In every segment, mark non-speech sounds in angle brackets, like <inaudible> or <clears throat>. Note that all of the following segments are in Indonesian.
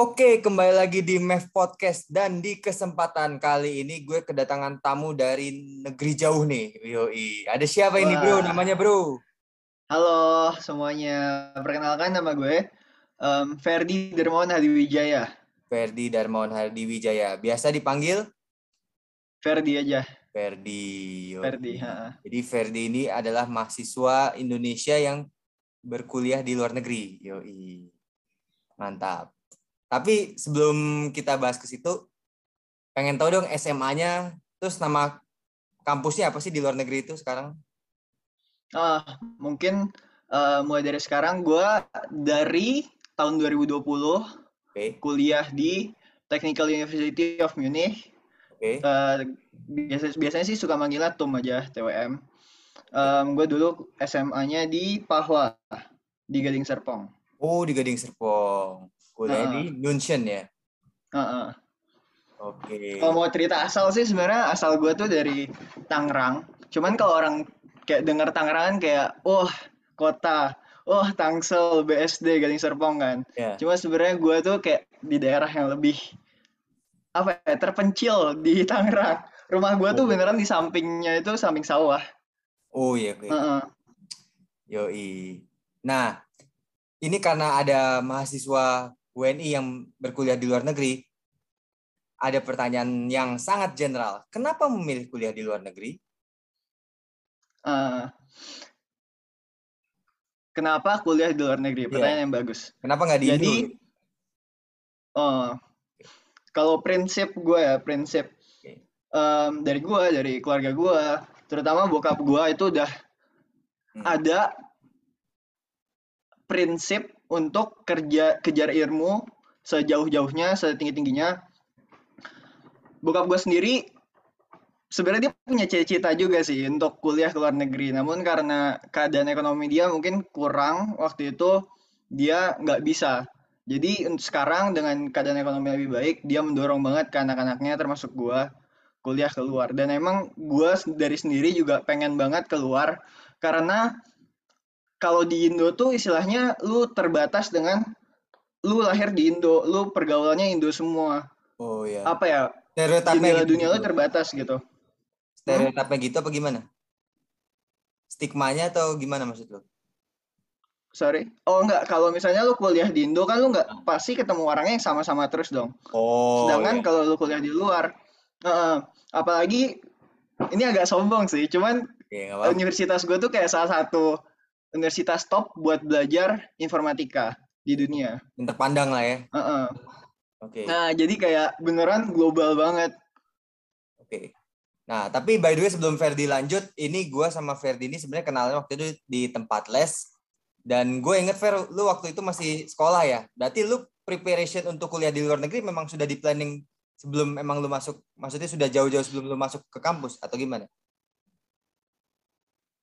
Oke, kembali lagi di MEF Podcast dan di kesempatan kali ini gue kedatangan tamu dari negeri jauh nih. Yoi. Ada siapa ini, Bro? Namanya, Bro? Halo semuanya. Perkenalkan nama gue um, Ferdi Dermawan Hadiwijaya. Ferdi Darmawan Hadiwijaya. Biasa dipanggil Ferdi aja. Ferdi. Yoi. Ferdi, ha. Jadi Ferdi ini adalah mahasiswa Indonesia yang berkuliah di luar negeri. Yoi. Mantap. Tapi sebelum kita bahas ke situ, pengen tahu dong SMA-nya, terus nama kampusnya apa sih di luar negeri itu sekarang? Ah, mungkin uh, mulai dari sekarang gue dari tahun 2020 Oke, kuliah di Technical University of Munich. oke. Uh, biasa, biasanya sih suka manggilnya TUM aja, TWM. Um, gue dulu SMA-nya di Pahwa, di Gading Serpong. Oh, di Gading Serpong. Kuliah Ah. di München ya. Heeh. Oke. Kalau mau cerita asal sih sebenarnya asal gue tuh dari Tangerang. Cuman kalau orang kayak denger Tangerang kan kayak, wah kota, wah Tangsel, BSD, Gading Serpong kan. Ya. Cuma sebenarnya gue tuh kayak di daerah yang lebih apa ya terpencil di Tangerang. Rumah gue tuh Oh. beneran di sampingnya itu samping sawah. Oh iya, oke. Heeh. Yoi. Nah, ini karena ada mahasiswa WNI yang berkuliah di luar negeri, ada pertanyaan yang sangat general. Kenapa memilih kuliah di luar negeri? Eh, kenapa kuliah di luar negeri? Iya. Pertanyaan yang bagus. Kenapa nggak di Indo? Jadi, oh, kalau prinsip gue ya, prinsip Oke. em, dari gue, dari keluarga gue, terutama bokap gue itu udah Hmm. ada prinsip untuk kerja kejar ilmu sejauh-jauhnya, setinggi-tingginya. Bokap gue sendiri sebenarnya dia punya cita-cita juga sih untuk kuliah ke luar negeri. Namun karena keadaan ekonomi dia mungkin kurang waktu itu dia nggak bisa. Jadi sekarang dengan keadaan ekonomi lebih baik, dia mendorong banget ke anak-anaknya termasuk gua kuliah keluar. Dan emang gua dari sendiri juga pengen banget keluar karena kalau di Indo tuh istilahnya lu terbatas dengan lu lahir di Indo, lu pergaulannya Indo semua. Oh ya. Apa ya? Stereotipnya gitu. dunia lu terbatas gitu. Stereotipnya gitu apa gimana? Stigmanya atau gimana maksud lo? Sorry. Oh enggak, kalau misalnya lu kuliah di Indo kan lu nggak pasti ketemu orangnya yang sama-sama terus dong. Oh. Sedangkan ya. kalau lu kuliah di luar, heeh, apalagi ini agak sombong sih, cuman universitas gue tuh kayak salah satu universitas top buat belajar informatika di dunia. Yang terpandang lah ya. Heeh. Oke. Nah, jadi kayak beneran global banget. Oke. Nah, tapi by the way sebelum Ferdi lanjut, ini gue sama Ferdi ini sebenarnya kenalnya waktu itu di tempat les. Dan gue inget Fer, lu waktu itu masih sekolah ya. Berarti lu preparation untuk kuliah di luar negeri memang sudah di planning sebelum emang lu masuk, maksudnya sudah jauh-jauh sebelum lu masuk ke kampus atau gimana?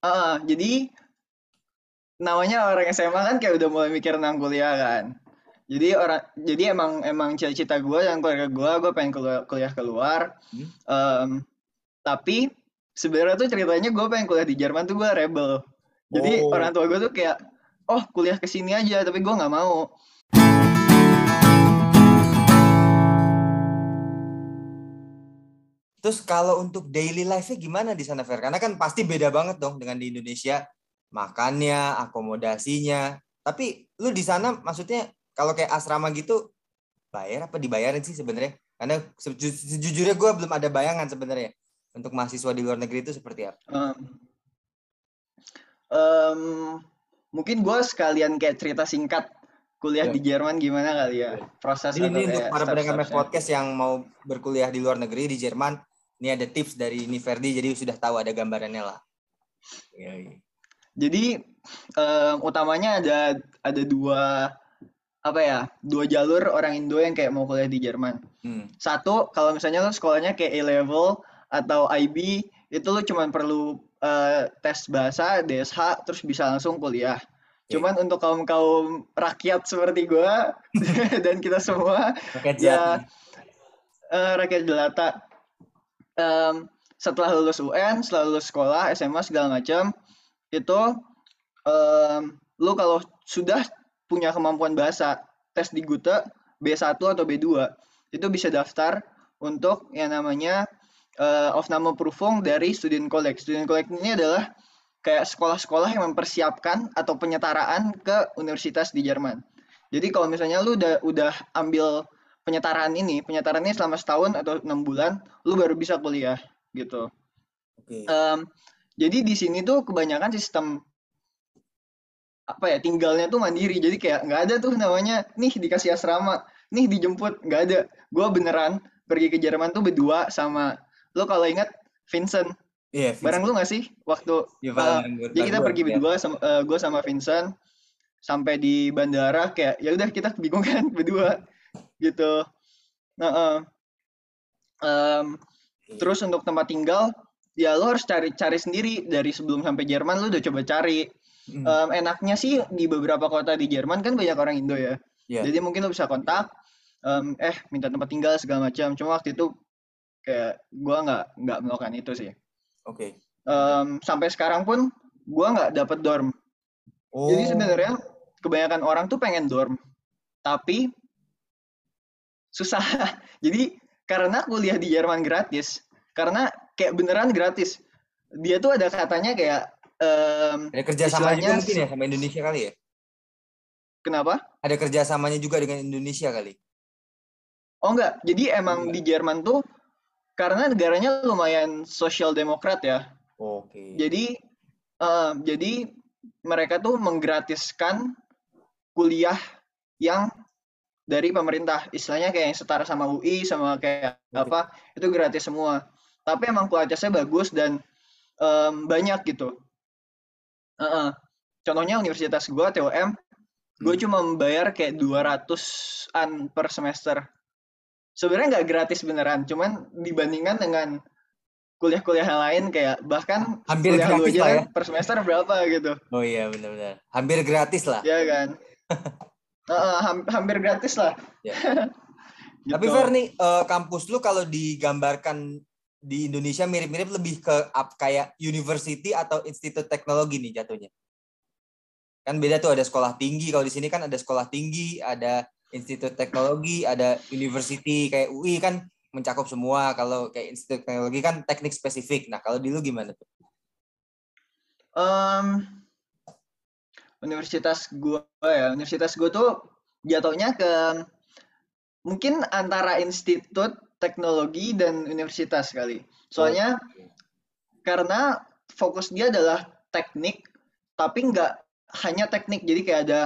Heeh, jadi namanya orang SMA kan kayak udah mulai mikir tentang kuliah kan. Jadi orang jadi emang emang cita-cita gue dan keluarga gue, gue pengen kuliah, kuliah keluar. Hmm. Em, tapi sebenarnya tuh ceritanya gue pengen kuliah di Jerman tuh gue rebel. Jadi Oh. orang tua gue tuh kayak, oh kuliah ke sini aja, tapi gue nggak mau. Terus kalau untuk daily life-nya gimana di sana Fer? Karena kan pasti beda banget dong dengan di Indonesia. Makannya, akomodasinya. Tapi lu di sana maksudnya kalau kayak asrama gitu bayar apa dibayarin sih sebenarnya? Karena seju- sejujurnya gue belum ada bayangan sebenarnya untuk mahasiswa di luar negeri itu seperti apa. Em, em, mungkin gue sekalian kayak cerita singkat kuliah Ya. di Jerman gimana kali ya proses Jadi atau ini untuk para pendengar podcast yang mau berkuliah di luar negeri di Jerman, ini ada tips dari ini Ferdi jadi sudah tahu ada gambarannya lah. Iya, iya. Jadi em, utamanya ada ada dua apa ya dua jalur orang Indo yang kayak mau kuliah di Jerman. Hmm. Satu kalau misalnya lo sekolahnya kayak A level atau IB itu lo cuman perlu eh, tes bahasa DSH terus bisa langsung kuliah. Oke. Cuman untuk kaum kaum rakyat seperti gua <laughs> dan kita semua Paket ya eh, rakyat jelata em, setelah lulus UN, setelah lulus sekolah, SMA segala macam, itu em, lu kalau sudah punya kemampuan bahasa, tes di Gute, B1 atau B2 itu bisa daftar untuk yang namanya uh, Aufnahmeprüfung dari Student College. Student College ini adalah kayak sekolah-sekolah yang mempersiapkan atau penyetaraan ke universitas di Jerman. Jadi kalau misalnya lu udah udah ambil penyetaraan ini, penyetaraan ini selama setahun atau enam bulan, lu baru bisa kuliah gitu. Okay. Um, jadi di sini tuh kebanyakan sistem apa ya tinggalnya tuh mandiri. Jadi kayak nggak ada tuh namanya nih dikasih asrama, nih dijemput nggak ada. Gue beneran pergi ke Jerman tuh berdua sama lo kalau ingat Vincent Iya, yeah, bareng lu gak sih waktu ya, uh, jadi kita pergi ya. berdua sama uh, gue sama Vincent sampai di bandara kayak ya udah kita bingung kan <laughs> berdua gitu. Nah, uh, um, terus untuk tempat tinggal ya lo harus cari cari sendiri dari sebelum sampai Jerman lo udah coba cari. Hmm. Um, enaknya sih di beberapa kota di Jerman kan banyak orang Indo ya. Yeah. Jadi mungkin lo bisa kontak, um, eh minta tempat tinggal segala macam. Cuma waktu itu kayak gue nggak nggak melakukan itu sih. Oke. Okay. Um, sampai sekarang pun gue nggak dapet dorm. Oh. Jadi sebenarnya kebanyakan orang tuh pengen dorm, tapi susah. <laughs> Jadi karena kuliah di Jerman gratis, karena kayak beneran gratis. Dia tuh ada katanya kayak um, ada kerjasamanya juga mungkin ya sama Indonesia kali ya? Kenapa? Ada kerjasamanya juga dengan Indonesia kali? Oh enggak, jadi emang di Jerman tuh karena negaranya lumayan sosial demokrat ya. Oke. Okay. Jadi uh, jadi mereka tuh menggratiskan kuliah yang dari pemerintah, istilahnya kayak yang setara sama UI sama kayak apa itu gratis semua. Tapi emang kualitasnya bagus dan um, banyak gitu. Uh -uh. Contohnya universitas gue TOM, gue hmm. cuma membayar kayak 200-an per semester sebenarnya nggak gratis beneran cuman dibandingkan dengan kuliah-kuliah lain kayak bahkan hampir gratis lah ya per semester berapa gitu oh iya benar-benar hampir gratis lah ya kan <laughs> uh, hampir gratis lah <laughs> ya. gitu. tapi Fer nih uh, kampus lu kalau digambarkan di Indonesia mirip-mirip lebih ke up kayak university atau institut teknologi nih jatuhnya kan beda tuh ada sekolah tinggi kalau di sini kan ada sekolah tinggi ada institut teknologi, ada university kayak UI kan mencakup semua. Kalau kayak institut teknologi kan teknik spesifik. Nah, kalau di lu gimana tuh? Um, universitas gua ya, universitas gua tuh jatuhnya ke mungkin antara institut teknologi dan universitas kali. Soalnya oh. karena fokus dia adalah teknik, tapi nggak hanya teknik. Jadi kayak ada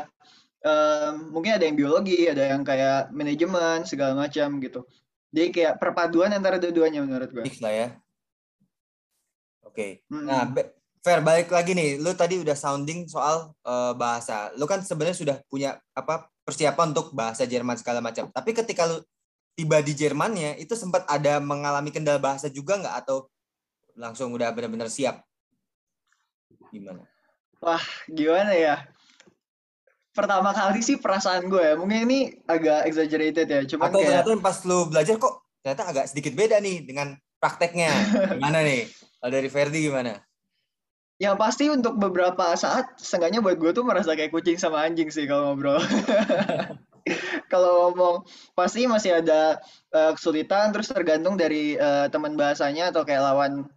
um, mungkin ada yang biologi, ada yang kayak manajemen segala macam gitu. Jadi kayak perpaduan antara dua-duanya menurut gue. Mix lah ya. Oke. Okay. Hmm. Nah, Fair balik lagi nih. Lu tadi udah sounding soal uh, bahasa. Lu kan sebenarnya sudah punya apa persiapan untuk bahasa Jerman segala macam. Tapi ketika lu tiba di Jermannya itu sempat ada mengalami kendala bahasa juga nggak atau langsung udah benar-benar siap? Gimana? Wah, gimana ya? pertama kali sih perasaan gue ya mungkin ini agak exaggerated ya cuman atau kayak... ternyata pas lu belajar kok ternyata agak sedikit beda nih dengan prakteknya gimana nih kalau dari Ferdi gimana yang pasti untuk beberapa saat seenggaknya buat gue tuh merasa kayak kucing sama anjing sih kalau ngobrol <laughs> kalau ngomong pasti masih ada uh, kesulitan terus tergantung dari uh, teman bahasanya atau kayak lawan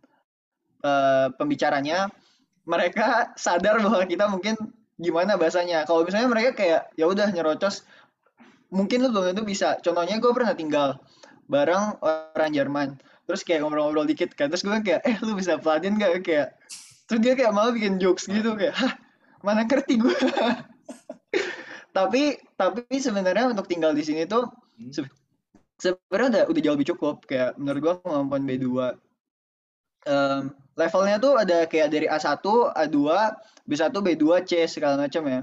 uh, pembicaranya. Mereka sadar bahwa kita mungkin gimana bahasanya. Kalau misalnya mereka kayak ya udah nyerocos. Mungkin lu belum tentu bisa. Contohnya gue pernah tinggal bareng orang Jerman. Terus kayak ngobrol-ngobrol dikit kan. Terus gue kayak eh lu bisa pelanin gak kayak terus dia kayak malah bikin jokes gitu kayak hah mana ngerti gue <laughs> tapi tapi sebenarnya untuk tinggal di sini tuh hmm. sebenarnya udah udah jauh lebih cukup kayak menurut gue kemampuan B2 um, levelnya tuh ada kayak dari A1, A2, B1, B2, C segala macam ya.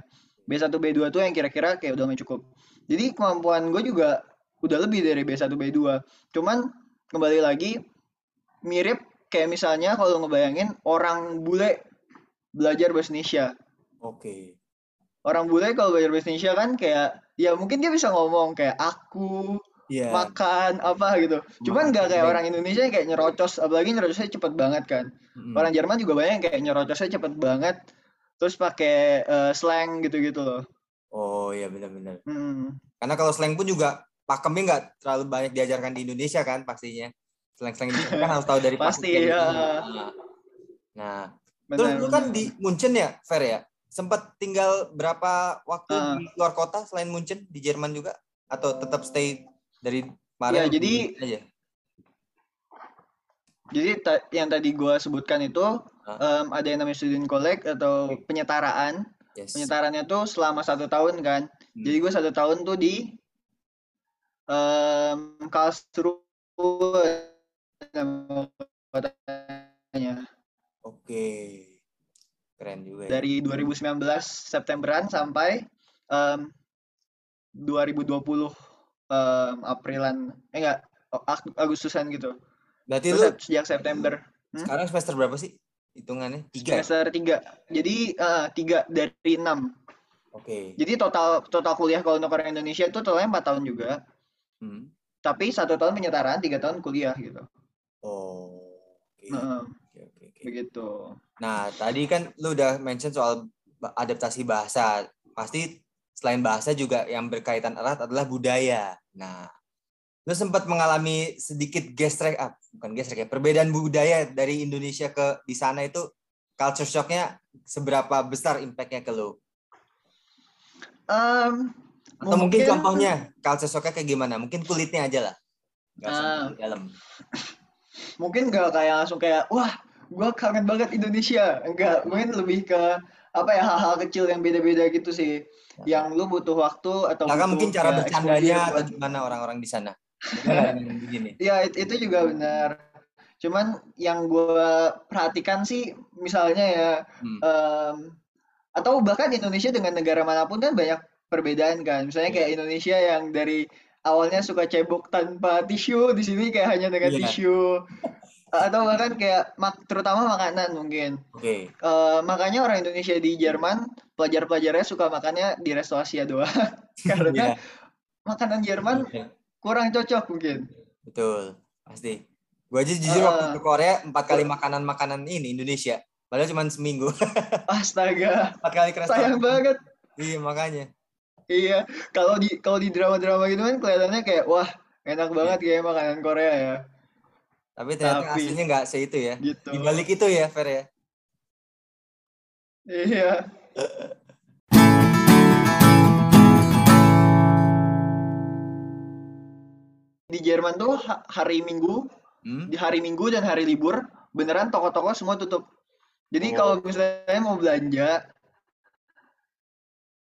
B1, B2 tuh yang kira-kira kayak udah cukup. Jadi kemampuan gue juga udah lebih dari B1, B2. Cuman kembali lagi mirip kayak misalnya kalau ngebayangin orang bule belajar bahasa Indonesia. Oke. Orang bule kalau belajar bahasa Indonesia kan kayak ya mungkin dia bisa ngomong kayak aku, yeah. makan apa gitu. Cuman nggak kayak orang Indonesia yang kayak nyerocos, apalagi nyerocosnya cepet banget kan. Hmm. Orang Jerman juga banyak yang kayak nyerocosnya cepet banget, terus pakai uh, slang gitu-gitu loh. Oh iya benar-benar. Hmm. Karena kalau slang pun juga pakemnya nggak terlalu banyak diajarkan di Indonesia kan pastinya. Slang-slang itu kan harus tahu dari <laughs> Pasti, ya. Nah, Nah, terus lu kan di Munchen ya, Fer ya? Sempat tinggal berapa waktu Ah. di luar kota selain Munchen di Jerman juga atau tetap stay dari kemarin? Ya, di jadi- aja. Jadi ta- yang tadi gua sebutkan itu Ah. em, ada yang namanya student collect atau penyetaraan. Yes. Penyetarannya tuh selama satu tahun kan. Hmm. Jadi gue satu tahun tuh di em Karlsruhe nama kotanya. Oke. Keren juga ya. Dari 2019 Septemberan sampai em 2020 em, Aprilan eh enggak Ag- Agustusan gitu. Berarti Terus lu sejak September Hmm? sekarang semester berapa sih? Hitungannya? Tiga. ya? semester 3. Jadi eh, tiga dari enam. Oke. Jadi total total kuliah kalau untuk orang Indonesia itu totalnya 4 tahun juga. Hmm. Tapi satu tahun penyetaraan, tiga tahun kuliah gitu. Oh. Heeh, Oke, begitu. Nah, tadi kan lu udah mention soal adaptasi bahasa. Pasti selain bahasa juga yang berkaitan erat adalah budaya. Nah, lu sempat mengalami sedikit gestrek, ah, bukan gestrek ya, perbedaan budaya dari Indonesia ke di sana itu culture shock-nya seberapa besar impact-nya ke lu? Em, Atau mungkin, Mungkin- contohnya culture shock-nya kayak gimana? Mungkin kulitnya aja lah. Ah. di dalam. <laughs> mungkin nggak kayak langsung kayak wah gue kangen banget Indonesia enggak mungkin lebih ke apa ya hal-hal kecil yang beda-beda gitu sih yang lu butuh waktu atau kan butuh mungkin cara ya, bercandanya atau gimana orang-orang di sana. <laughs> Ya it- itu juga benar cuman yang gue perhatikan sih misalnya ya Hmm. em, atau bahkan Indonesia dengan negara mana pun kan banyak perbedaan kan misalnya Iya. kayak Indonesia yang dari awalnya suka cebok tanpa tisu di sini kayak hanya dengan Iya. tisu atau bahkan kayak mak- terutama makanan mungkin Oke. Eh, makanya orang Indonesia di Jerman pelajar-pelajarnya suka makannya di resto Asia doang <laughs> karena Iya. makanan Jerman kurang cocok mungkin Betul, pasti. Gue aja jujur Ah. waktu ke Korea empat kali makanan-makanan ini Indonesia. Padahal cuma seminggu. <laughs> astaga empat kali ke restoran. sayang banget Iya makanya. Iya, kalau di kalau di drama-drama gitu kan kelihatannya kayak wah enak banget kayak makanan Korea ya, Tapi ternyata Tapi- aslinya nggak seitu ya. gitu. Di balik itu ya, Fer ya. Iya. Di Jerman tuh ha- hari Minggu, Hmm? di hari Minggu dan hari libur beneran toko-toko semua tutup. Jadi Oh. kalau misalnya mau belanja,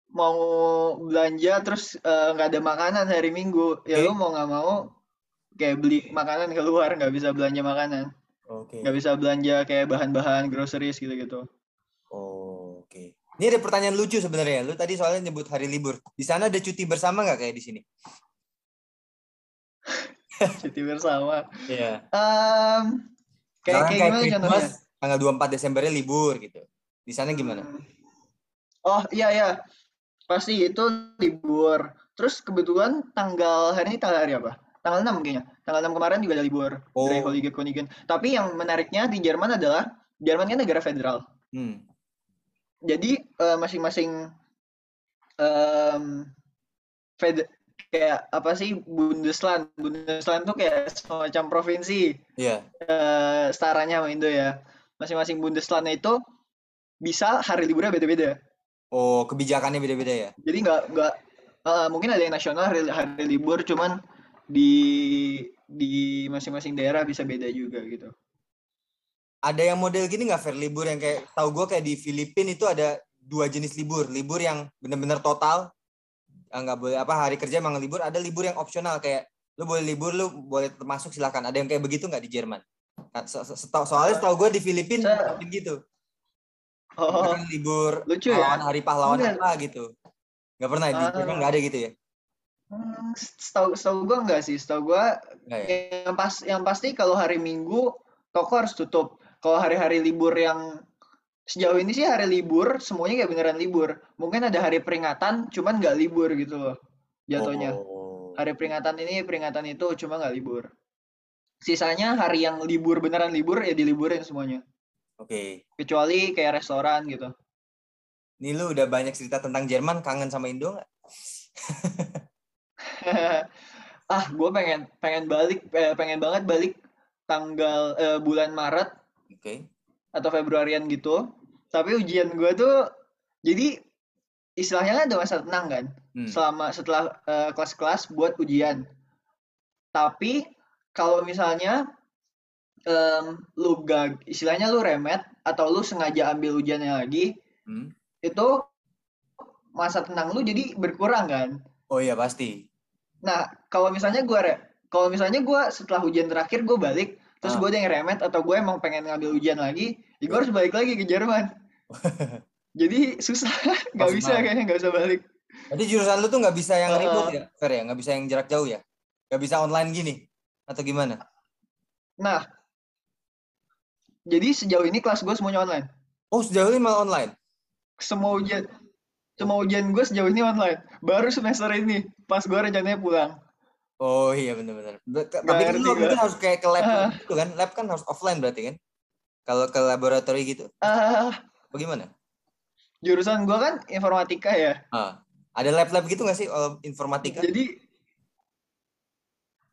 mau belanja terus eh, nggak ada makanan hari Minggu, ya Oke. lu mau nggak mau kayak beli makanan keluar, nggak bisa belanja makanan, Oke. nggak bisa belanja kayak bahan-bahan groceries gitu-gitu. Oh, Oke. Ini ada pertanyaan lucu sebenarnya. Lu tadi soalnya nyebut hari libur. Di sana ada cuti bersama nggak kayak di sini? <laughs> Cuti bersama. Iya. Em, kayak kayak gimana contohnya? tanggal 24 Desembernya libur gitu. Di sana gimana? Hmm. Oh iya ya, pasti itu libur. Terus kebetulan tanggal hari ini tanggal hari apa? Tanggal 6 kayaknya. Tanggal 6 kemarin juga ada libur. Oh. Dari Holiday Konigen. Tapi yang menariknya di Jerman adalah Jerman kan negara federal. Hmm. Jadi eh, masing-masing em, fed kayak apa sih Bundesland. Bundesland tuh kayak semacam provinsi. Iya. eh setaranya sama Indo ya. Masing-masing Bundeslandnya itu bisa hari liburnya beda-beda. Oh, kebijakannya beda-beda ya. Jadi nggak nggak eh, mungkin ada yang nasional hari, hari libur, cuman di di masing-masing daerah bisa beda juga gitu. Ada yang model gini nggak Fer libur yang kayak tahu gue kayak di Filipina itu ada dua jenis libur. Libur yang benar-benar total nggak boleh apa hari kerja emang libur. Ada libur yang opsional kayak lu boleh libur lu boleh termasuk silakan. Ada yang kayak begitu nggak di Jerman? Se- setau- Soalnya setahu gue di Filipina Saya- mungkin gitu. Oh, libur lucu ya. hari pahlawan apa gitu. Nggak pernah di Ah. Jerman nggak ada gitu ya? Hmm, setahu setahu gua enggak sih, setahu Nggak ya? yang pas yang pasti kalau hari Minggu toko harus tutup. Kalau hari-hari libur yang sejauh ini sih hari libur semuanya kayak beneran libur. Mungkin ada hari peringatan, cuman nggak libur gitu loh jatuhnya. Oh. Hari peringatan ini, peringatan itu cuma nggak libur. Sisanya hari yang libur beneran libur ya diliburin semuanya. Oke. Kecuali kayak restoran gitu. Nih lu udah banyak cerita tentang Jerman, kangen sama Indo nggak? <laughs> <laughs> ah gue pengen pengen balik eh, pengen banget balik tanggal eh, bulan Maret Oke. atau Februarian gitu tapi ujian gue tuh jadi istilahnya kan ada masa tenang kan Hmm. selama setelah eh, kelas-kelas buat ujian tapi kalau misalnya em, lu gag istilahnya lu remet atau lu sengaja ambil ujiannya lagi Hmm. itu masa tenang lu jadi berkurang kan Oh iya pasti. Nah, kalau misalnya gue kalau misalnya gue setelah ujian terakhir gue balik, terus Ah. gue ada yang remet atau gue emang pengen ngambil ujian lagi, ya gue harus balik lagi ke Jerman. <laughs> Jadi susah, <laughs> nggak bisa banget. kayaknya nggak usah balik. Jadi jurusan lu tuh nggak bisa yang Heeh. remote ya, Fer ya? Nggak bisa yang jarak jauh ya? Nggak bisa online gini? Atau gimana? Nah, jadi sejauh ini kelas gue semuanya online. Oh sejauh ini malah online? Semua ujian, semua ujian gue sejauh ini online. Baru semester ini, pas gue rencananya pulang. Oh iya benar-benar. Tapi kan gua. mungkin harus kayak ke lab Ah. gitu kan? Lab kan harus offline berarti kan? Kalau ke laboratori gitu, Ah, bagaimana? jurusan gue kan informatika ya. Ah, ada lab-lab gitu nggak sih oh, informatika? Jadi,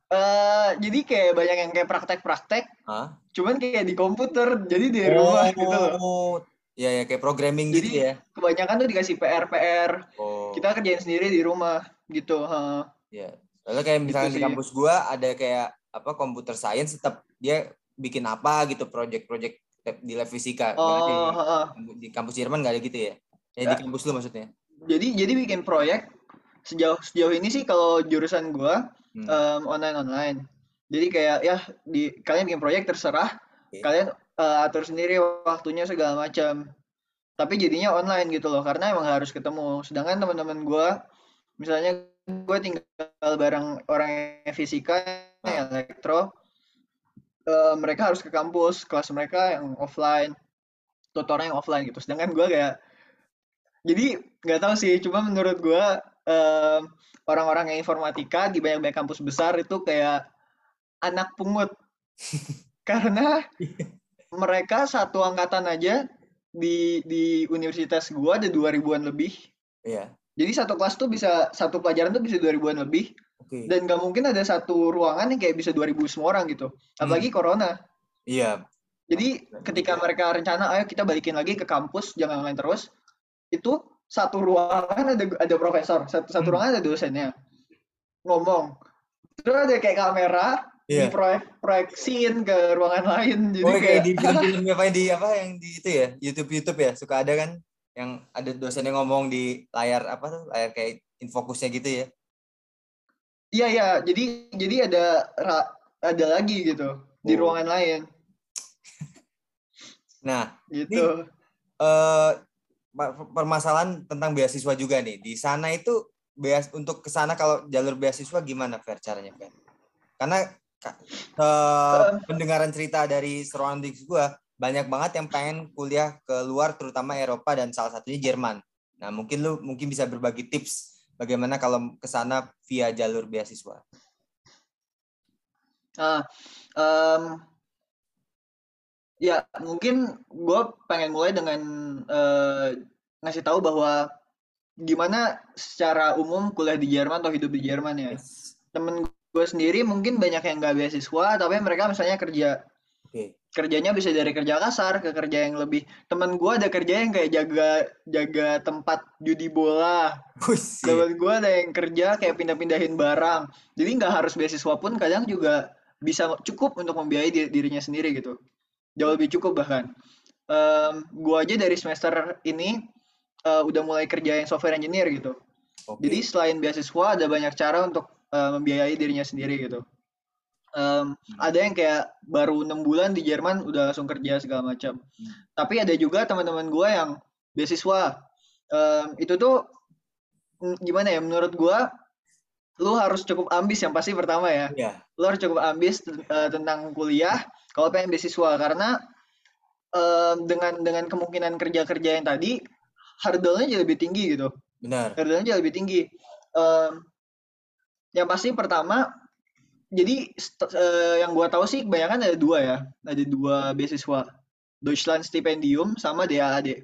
eh jadi kayak banyak yang kayak praktek-praktek, Ah. cuman kayak di komputer, jadi di rumah gitu loh. Iya ya kayak programming Jadi, gitu ya. kebanyakan tuh dikasih PR-PR Oh. kita kerjain sendiri di rumah gitu ha. Iya. Soalnya kayak misalnya di sih. kampus gua ada kayak apa komputer science tetap dia bikin apa gitu project-project di lab fisika. Oh di, di kampus Jerman nggak ada gitu ya? Ya di Ya. kampus lu maksudnya. jadi jadi bikin proyek sejauh sejauh ini sih kalau jurusan gua Hmm. online online jadi kayak ya di kalian bikin proyek terserah Oke. kalian eh, atur sendiri waktunya segala macam. Tapi jadinya online gitu loh karena emang harus ketemu. Sedangkan teman-teman gua misalnya gue tinggal bareng orang yang fisika yang elektro eh, mereka harus ke kampus kelas mereka yang offline tutornya yang offline gitu. Sedangkan gue kayak jadi nggak tahu sih cuma menurut gue em, orang-orang yang informatika di banyak-banyak kampus besar itu kayak anak pungut. <laughs> Karena mereka satu angkatan aja di di universitas gua ada dua ribuan lebih Iya. jadi satu kelas tuh bisa satu pelajaran tuh bisa dua ribuan lebih Oke. dan nggak mungkin ada satu ruangan yang kayak bisa 2000 semua orang gitu apalagi corona Iya. jadi ketika mereka rencana ayo kita balikin lagi ke kampus jangan online terus itu satu ruangan ada ada profesor satu satu Hmm. ruangan ada dosennya ngomong terus ada kayak kamera Iya. diproyek proyeksiin ke ruangan lain jadi Oh, kayak kayak di film-film apa <laughs> di apa yang di itu ya YouTube YouTube ya suka ada kan yang ada dosennya ngomong di layar apa tuh layar kayak infokusnya gitu ya. iya iya jadi jadi ada ada lagi gitu di Oh. ruangan lain <laughs> Nah gitu eh per- permasalahan tentang beasiswa juga nih di sana itu beas untuk ke sana kalau jalur beasiswa gimana Fer caranya Fer? Karena eh, pendengaran cerita dari surroundings gua banyak banget yang pengen kuliah ke luar terutama Eropa dan salah satunya Jerman. Nah, mungkin lu mungkin bisa berbagi tips bagaimana kalau ke sana via jalur beasiswa. Ah, em, ya mungkin gue pengen mulai dengan eh, ngasih tahu bahwa gimana secara umum kuliah di Jerman atau hidup di Jerman ya. Temen gue sendiri mungkin banyak yang nggak beasiswa, tapi mereka misalnya kerja Oke. kerjanya bisa dari kerja kasar ke kerja yang lebih. Temen gue ada kerja yang kayak jaga jaga tempat judi bola. Buset. Temen gue ada yang kerja kayak pindah-pindahin barang. Jadi nggak harus beasiswa pun kadang juga bisa cukup untuk membiayai di- dirinya sendiri gitu. Jauh lebih cukup bahkan. Em, gua aja dari semester ini eh, udah mulai kerja yang software engineer gitu. Oke. Jadi selain beasiswa ada banyak cara untuk eh, membiayai dirinya sendiri gitu. Em, ada yang kayak baru enam bulan di Jerman udah langsung kerja segala macam. Hmm. Tapi ada juga teman-teman gua yang beasiswa. Em, itu tuh gimana ya? Menurut gua lu harus cukup ambis yang pasti pertama ya. Iya. Lu harus cukup ambis eh, tentang kuliah kalau pengen beasiswa karena em, dengan dengan kemungkinan kerja-kerja yang tadi hurdle-nya jadi lebih tinggi gitu Benar. hurdle-nya jauh lebih tinggi. Em, yang pasti pertama, jadi eh, yang gua tahu sih kebanyakan ada dua ya, ada dua beasiswa, Deutschland Stipendium sama DAAD.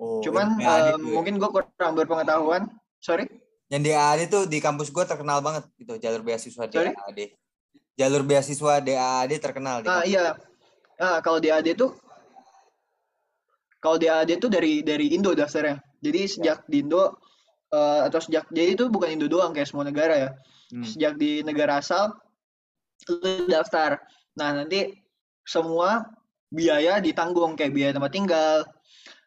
Oh, Cuman yang PAD em, tuh ya. mungkin gua kurang berpengetahuan, sorry. Yang DAAD tuh di kampus gue terkenal banget gitu, jalur beasiswa Sorry? DAAD. Jalur beasiswa DAAD terkenal di Ah iya. Ah kalau DAD tuh kalau DAD tuh dari dari Indo daftarnya. Jadi sejak di Indo eh, atau sejak jadi itu bukan Indo doang kayak semua negara ya. Hmm. Sejak di negara asal lu daftar. Nah, nanti semua biaya ditanggung kayak biaya tempat tinggal,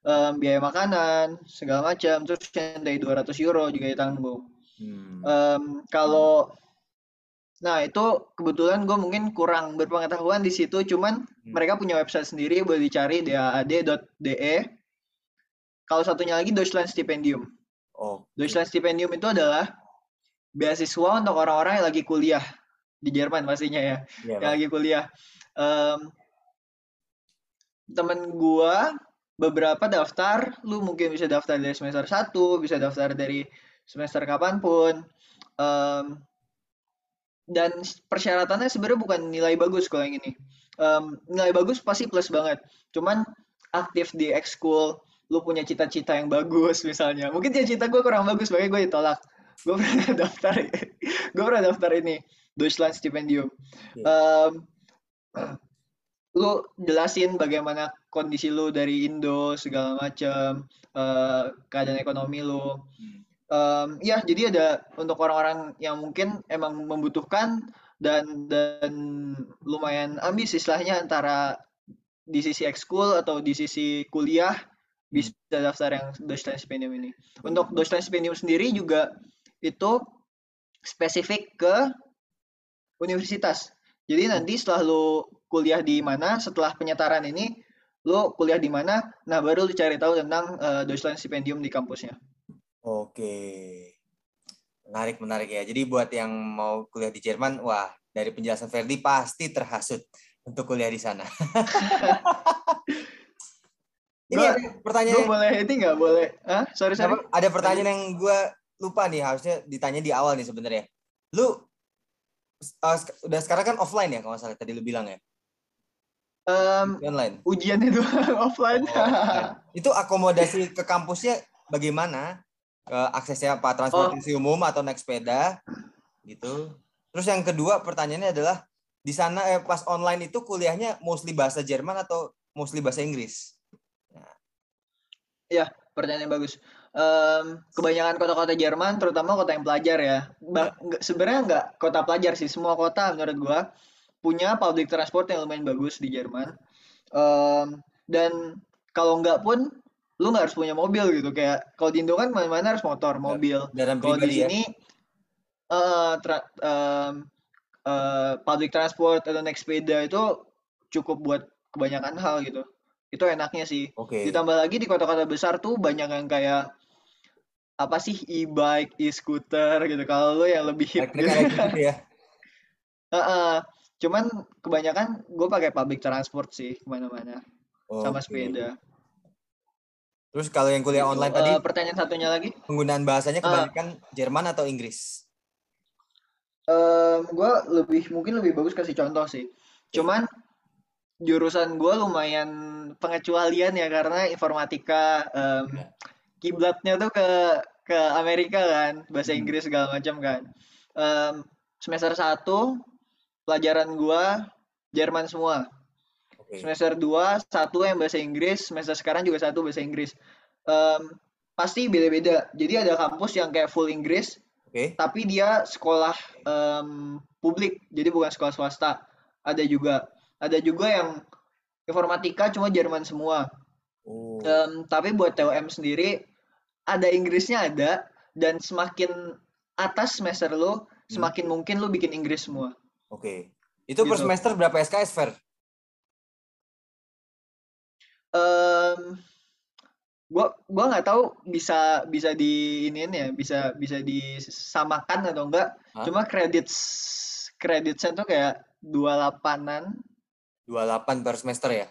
em, biaya makanan, segala macam. Terus yang dari 200 euro juga ditanggung. Hmm. Em, kalau nah itu kebetulan gue mungkin kurang berpengetahuan di situ, cuman Hmm. mereka punya website sendiri boleh dicari daad.de. Kalau satunya lagi Deutschland Stipendium. Oh. Deutschland Stipendium itu adalah beasiswa untuk orang-orang yang lagi kuliah di Jerman pastinya ya, Iya, yang lagi kuliah. Em, temen gua beberapa daftar, lu mungkin bisa daftar dari semester 1, bisa daftar dari semester kapan pun. Em, dan persyaratannya sebenarnya bukan nilai bagus kalau yang ini. Em, nilai bagus pasti plus banget. Cuman aktif di ekskul, lu punya cita-cita yang bagus misalnya. Mungkin cita-cita gue kurang bagus, makanya gue ditolak. Gue pernah <laughs> daftar, gue pernah daftar ini Deutschland Stipendium. Em, <clears throat> lu jelasin bagaimana kondisi lu dari Indo segala macam, eh, keadaan ekonomi lu. Em, ya, jadi ada untuk orang-orang yang mungkin emang membutuhkan dan dan lumayan ambis istilahnya antara di sisi ekskul atau di sisi kuliah bisa daftar yang Deutschland Stipendium ini. Untuk Deutschland Stipendium sendiri juga itu spesifik ke universitas. Jadi nanti setelah lu kuliah di mana, setelah penyetaran ini, lu kuliah di mana, nah baru lu cari tahu tentang eh, Deutschland Stipendium di kampusnya. Oke. Menarik, menarik ya. Jadi buat yang mau kuliah di Jerman, wah, dari penjelasan Ferdi pasti terhasut untuk kuliah di sana. <laughs> Ini Gua- ada pertanyaan Gue boleh ini nggak boleh? Ah, sorry sorry. Ada pertanyaan yang gue lupa nih, harusnya ditanya di awal nih sebenarnya. Lu uh, udah sekarang kan offline ya kalau salah tadi lu bilang ya, Di online. ujiannya itu <laughs> offline. Oh, offline. Itu akomodasi ke kampusnya bagaimana? Ke aksesnya apa? Transportasi umum atau naik sepeda? Gitu. Terus yang kedua pertanyaannya adalah di sana eh, pas online itu kuliahnya mostly bahasa Jerman atau mostly bahasa Inggris? Pertanyaan yang bagus. Em, kebanyakan kota-kota Jerman, terutama kota yang pelajar ya. Ba- nggak- Sebenarnya nggak kota pelajar sih, semua kota menurut gua punya public transport yang lumayan bagus di Jerman. Em, dan kalau nggak pun, lu nggak harus punya mobil gitu. Kayak kalau di Indo kan mana-mana harus motor, mobil. Kendaraan Kalau di pribadi ya? sini eh, tra- eh, public transport atau naik sepeda itu cukup buat kebanyakan hal gitu. Itu enaknya sih. Oke. Ditambah lagi di kota-kota besar tuh banyak yang kayak apa sih e-bike, e-scooter gitu. Kalau lu yang lebih hip gitu. ya. <laughs> Heeh. Cuman kebanyakan gue pakai public transport sih ke mana-mana sama Oke. sepeda. Terus kalau yang kuliah Gitu. online Eh, tadi pertanyaan satunya lagi, penggunaan bahasanya Ah. kebanyakan Jerman atau Inggris? gue lebih mungkin lebih bagus kasih contoh sih. Cuman jurusan gue lumayan pengecualian ya karena informatika em, Ya. kiblatnya tuh ke ke Amerika kan, bahasa Hmm. Inggris segala macam kan. Em, semester 1 pelajaran gua Jerman semua. Oke. Semester 2 satu yang bahasa Inggris, semester sekarang juga satu bahasa Inggris. Em, pasti beda-beda. Jadi ada kampus yang kayak full Inggris, Oke. tapi dia sekolah em, publik, jadi bukan sekolah swasta. Ada juga. Ada juga yang informatika cuma Jerman semua. Oh. Em, tapi buat TOM sendiri ada Inggrisnya ada dan semakin atas semester lo semakin mungkin lo bikin Inggris semua. Oke. Itu per Gitu. semester berapa SKS, Fer? Em, gua gua nggak tahu bisa bisa di iniin ya bisa bisa disamakan atau enggak. Hah? Cuma kredit kreditnya tuh kayak 28-an. 28 per semester ya?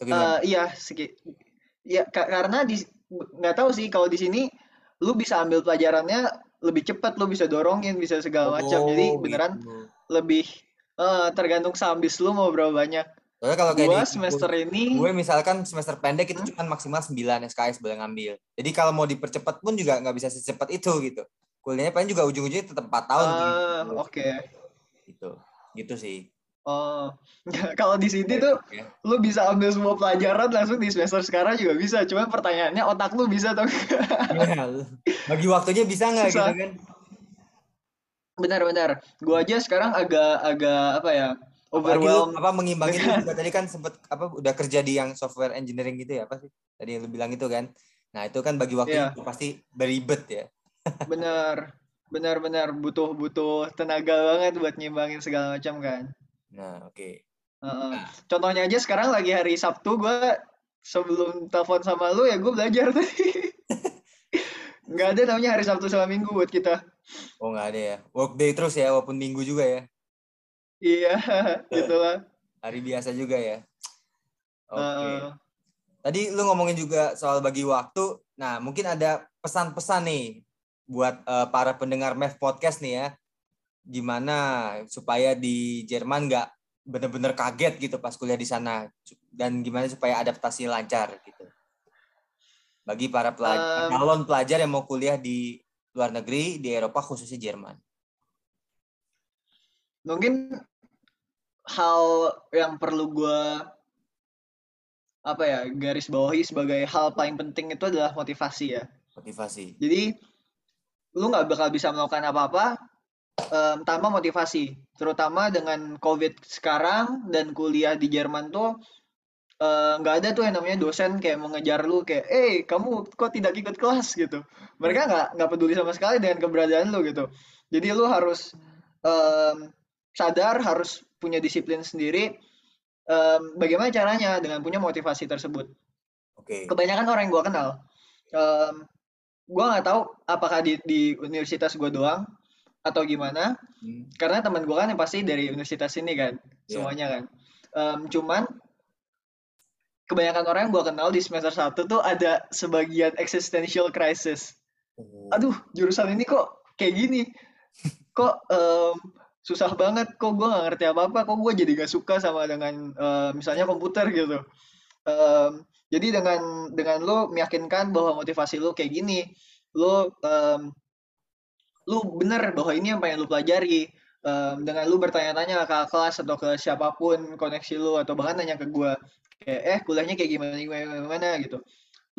Eh, iya, segi, ya ka- karena di nggak tahu sih kalau di sini lu bisa ambil pelajarannya lebih cepat, lu bisa dorongin, bisa segala macam. Jadi Oh, beneran gitu. lebih eh, tergantung sambis lu mau berapa banyak. Soalnya kalau kayak Gua di semester ini gue misalkan semester pendek itu Hmm? cuma maksimal 9 SKS boleh ngambil. Jadi kalau mau dipercepat pun juga nggak bisa secepat itu gitu. Kuliahnya paling juga ujung-ujungnya tetap 4 tahun ah, gitu. oke. gitu. Gitu sih. Oh, <laughs> kalau di sini tuh Ya. lu bisa ambil semua pelajaran langsung di semester sekarang juga bisa. Cuma pertanyaannya otak lu bisa atau enggak? Bagi waktunya bisa nggak gitu kan? Benar-benar. Gua aja sekarang agak-agak apa ya? Overwhelmed. apa mengimbangi <laughs> juga tadi kan sempet apa udah kerja di yang software engineering gitu ya apa sih? Tadi lu bilang itu kan. Nah, itu kan bagi waktu itu pasti beribet ya. <laughs> Benar. Benar-benar butuh butuh tenaga banget buat nyimbangin segala macam kan. Nah, oke. Heeh. Nah. Contohnya aja sekarang lagi hari Sabtu gua sebelum telepon sama lu ya gue belajar tadi. <laughs> Nggak ada namanya hari Sabtu sama Minggu buat kita. Oh, nggak ada ya. Workday terus ya walaupun minggu juga ya. Iya, <laughs> gitulah. Hari biasa juga ya. Oke. Heeh. Tadi lu ngomongin juga soal bagi waktu. Nah, mungkin ada pesan-pesan nih buat eh, para pendengar MEF Podcast nih ya. Gimana supaya di Jerman nggak bener-bener kaget gitu pas kuliah di sana. Dan gimana supaya adaptasi lancar gitu. Bagi para pelajar, Um, calon pelajar yang mau kuliah di luar negeri, di Eropa khususnya Jerman. mungkin hal yang perlu gua apa ya garis bawahi sebagai hal paling penting itu adalah motivasi ya. Motivasi. Jadi lu nggak bakal bisa melakukan apa-apa tanpa motivasi. Terutama dengan COVID sekarang dan kuliah di Jerman tuh eh, nggak ada tuh yang namanya dosen kayak mengejar lu kayak, eh kamu kok tidak ikut kelas gitu. Mereka nggak nggak peduli sama sekali dengan keberadaan lu gitu. Jadi lu harus em, sadar, harus punya disiplin sendiri. Em, bagaimana caranya dengan punya motivasi tersebut? Oke. kebanyakan orang yang gue kenal em gue nggak tahu apakah di, di universitas gue doang atau gimana? Hmm, karena teman gue kan yang pasti dari universitas ini kan Iya. semuanya kan. Em, cuman kebanyakan orang yang gue kenal di semester 1 tuh ada sebagian existential crisis. Oh. aduh jurusan ini kok kayak gini? <laughs> Kok em, susah banget? Kok gue nggak ngerti apa apa kok gue jadi gak suka sama dengan em, misalnya komputer gitu? Em, jadi dengan dengan lo meyakinkan bahwa motivasi lo kayak gini lo em, lu bener bahwa ini yang pengen lu pelajari. Em, dengan lu bertanya-tanya ke kelas atau ke siapa pun koneksi lu atau bahkan nanya ke gue kayak eh kuliahnya kayak gimana gimana, gimana? Gitu.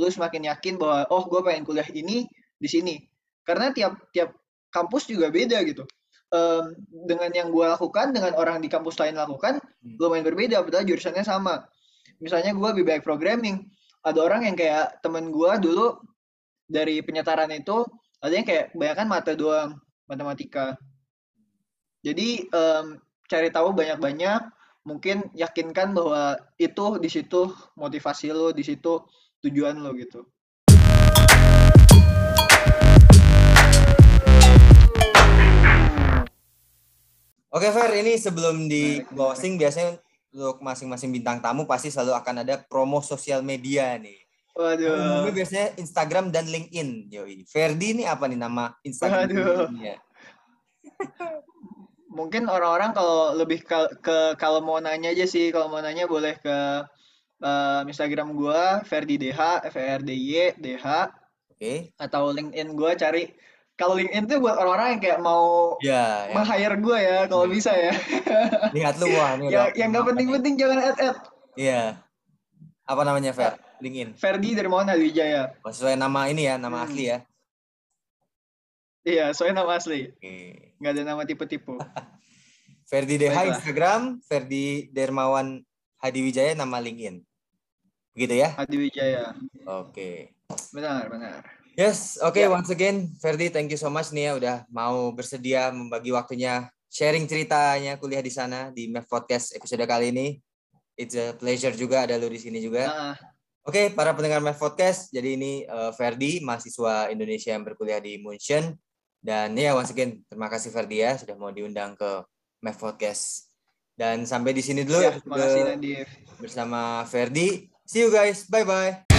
Lu semakin yakin bahwa oh gue pengen kuliah ini di sini. Karena tiap tiap kampus juga beda gitu. Em, dengan yang gue lakukan dengan orang di kampus lain lakukan Hmm. lumayan berbeda padahal jurusannya lebih misalnya gue lebih baik programming. Ada orang yang kayak temen gue dulu dari penyetaran itu yang kayak kebanyakan mata doang matematika. Jadi em, cari tahu banyak-banyak mungkin yakinkan bahwa itu di situ motivasi lo di situ tujuan lo gitu. Oke Fer, ini sebelum di closing biasanya untuk masing-masing bintang tamu pasti selalu akan ada promo sosial media nih. Waduh Umumnya biasanya Instagram dan LinkedIn. Yoi. Ferdi ini apa nih nama Instagram? Waduh. Mungkin orang-orang kalau lebih ke, ke kalau mau nanya aja sih kalau mau nanya boleh ke em, Instagram gua Ferdi DH F E R D Y DH Oke. atau LinkedIn gua cari kalau LinkedIn tuh buat orang-orang yang kayak mau Ya, ya. meng-hire gue ya kalau Hmm. bisa ya. Lihat lu wah ini <laughs> yang ada yang nggak nih? penting-penting jangan add-add. Iya. Apa namanya Fer? LinkedIn. Ferdi dari mana Wijaya. Oh, sesuai nama ini ya, nama Hmm. asli ya. Iya, soalnya nama asli. Oke. Nggak ada nama tipe-tipe. <laughs> Ferdi DH Baiklah. Instagram, Ferdi Dermawan Hadi Wijaya nama LinkedIn. Begitu ya? Hadi Wijaya. Oke. Benar, benar. Yes, oke Ya. once again Ferdi thank you so much nih ya udah mau bersedia membagi waktunya sharing ceritanya kuliah di sana di MEF Podcast episode kali ini. It's a pleasure juga ada lu di sini juga. Nah, Oke, para pendengar MEF Podcast, jadi ini eh, Ferdi, mahasiswa Indonesia yang berkuliah di München. Dan ya once again terima kasih Ferdi ya sudah mau diundang ke MEF Podcast. Dan sampai di sini dulu ya, makasih Nadif. bersama Ferdi. See you guys. Bye bye.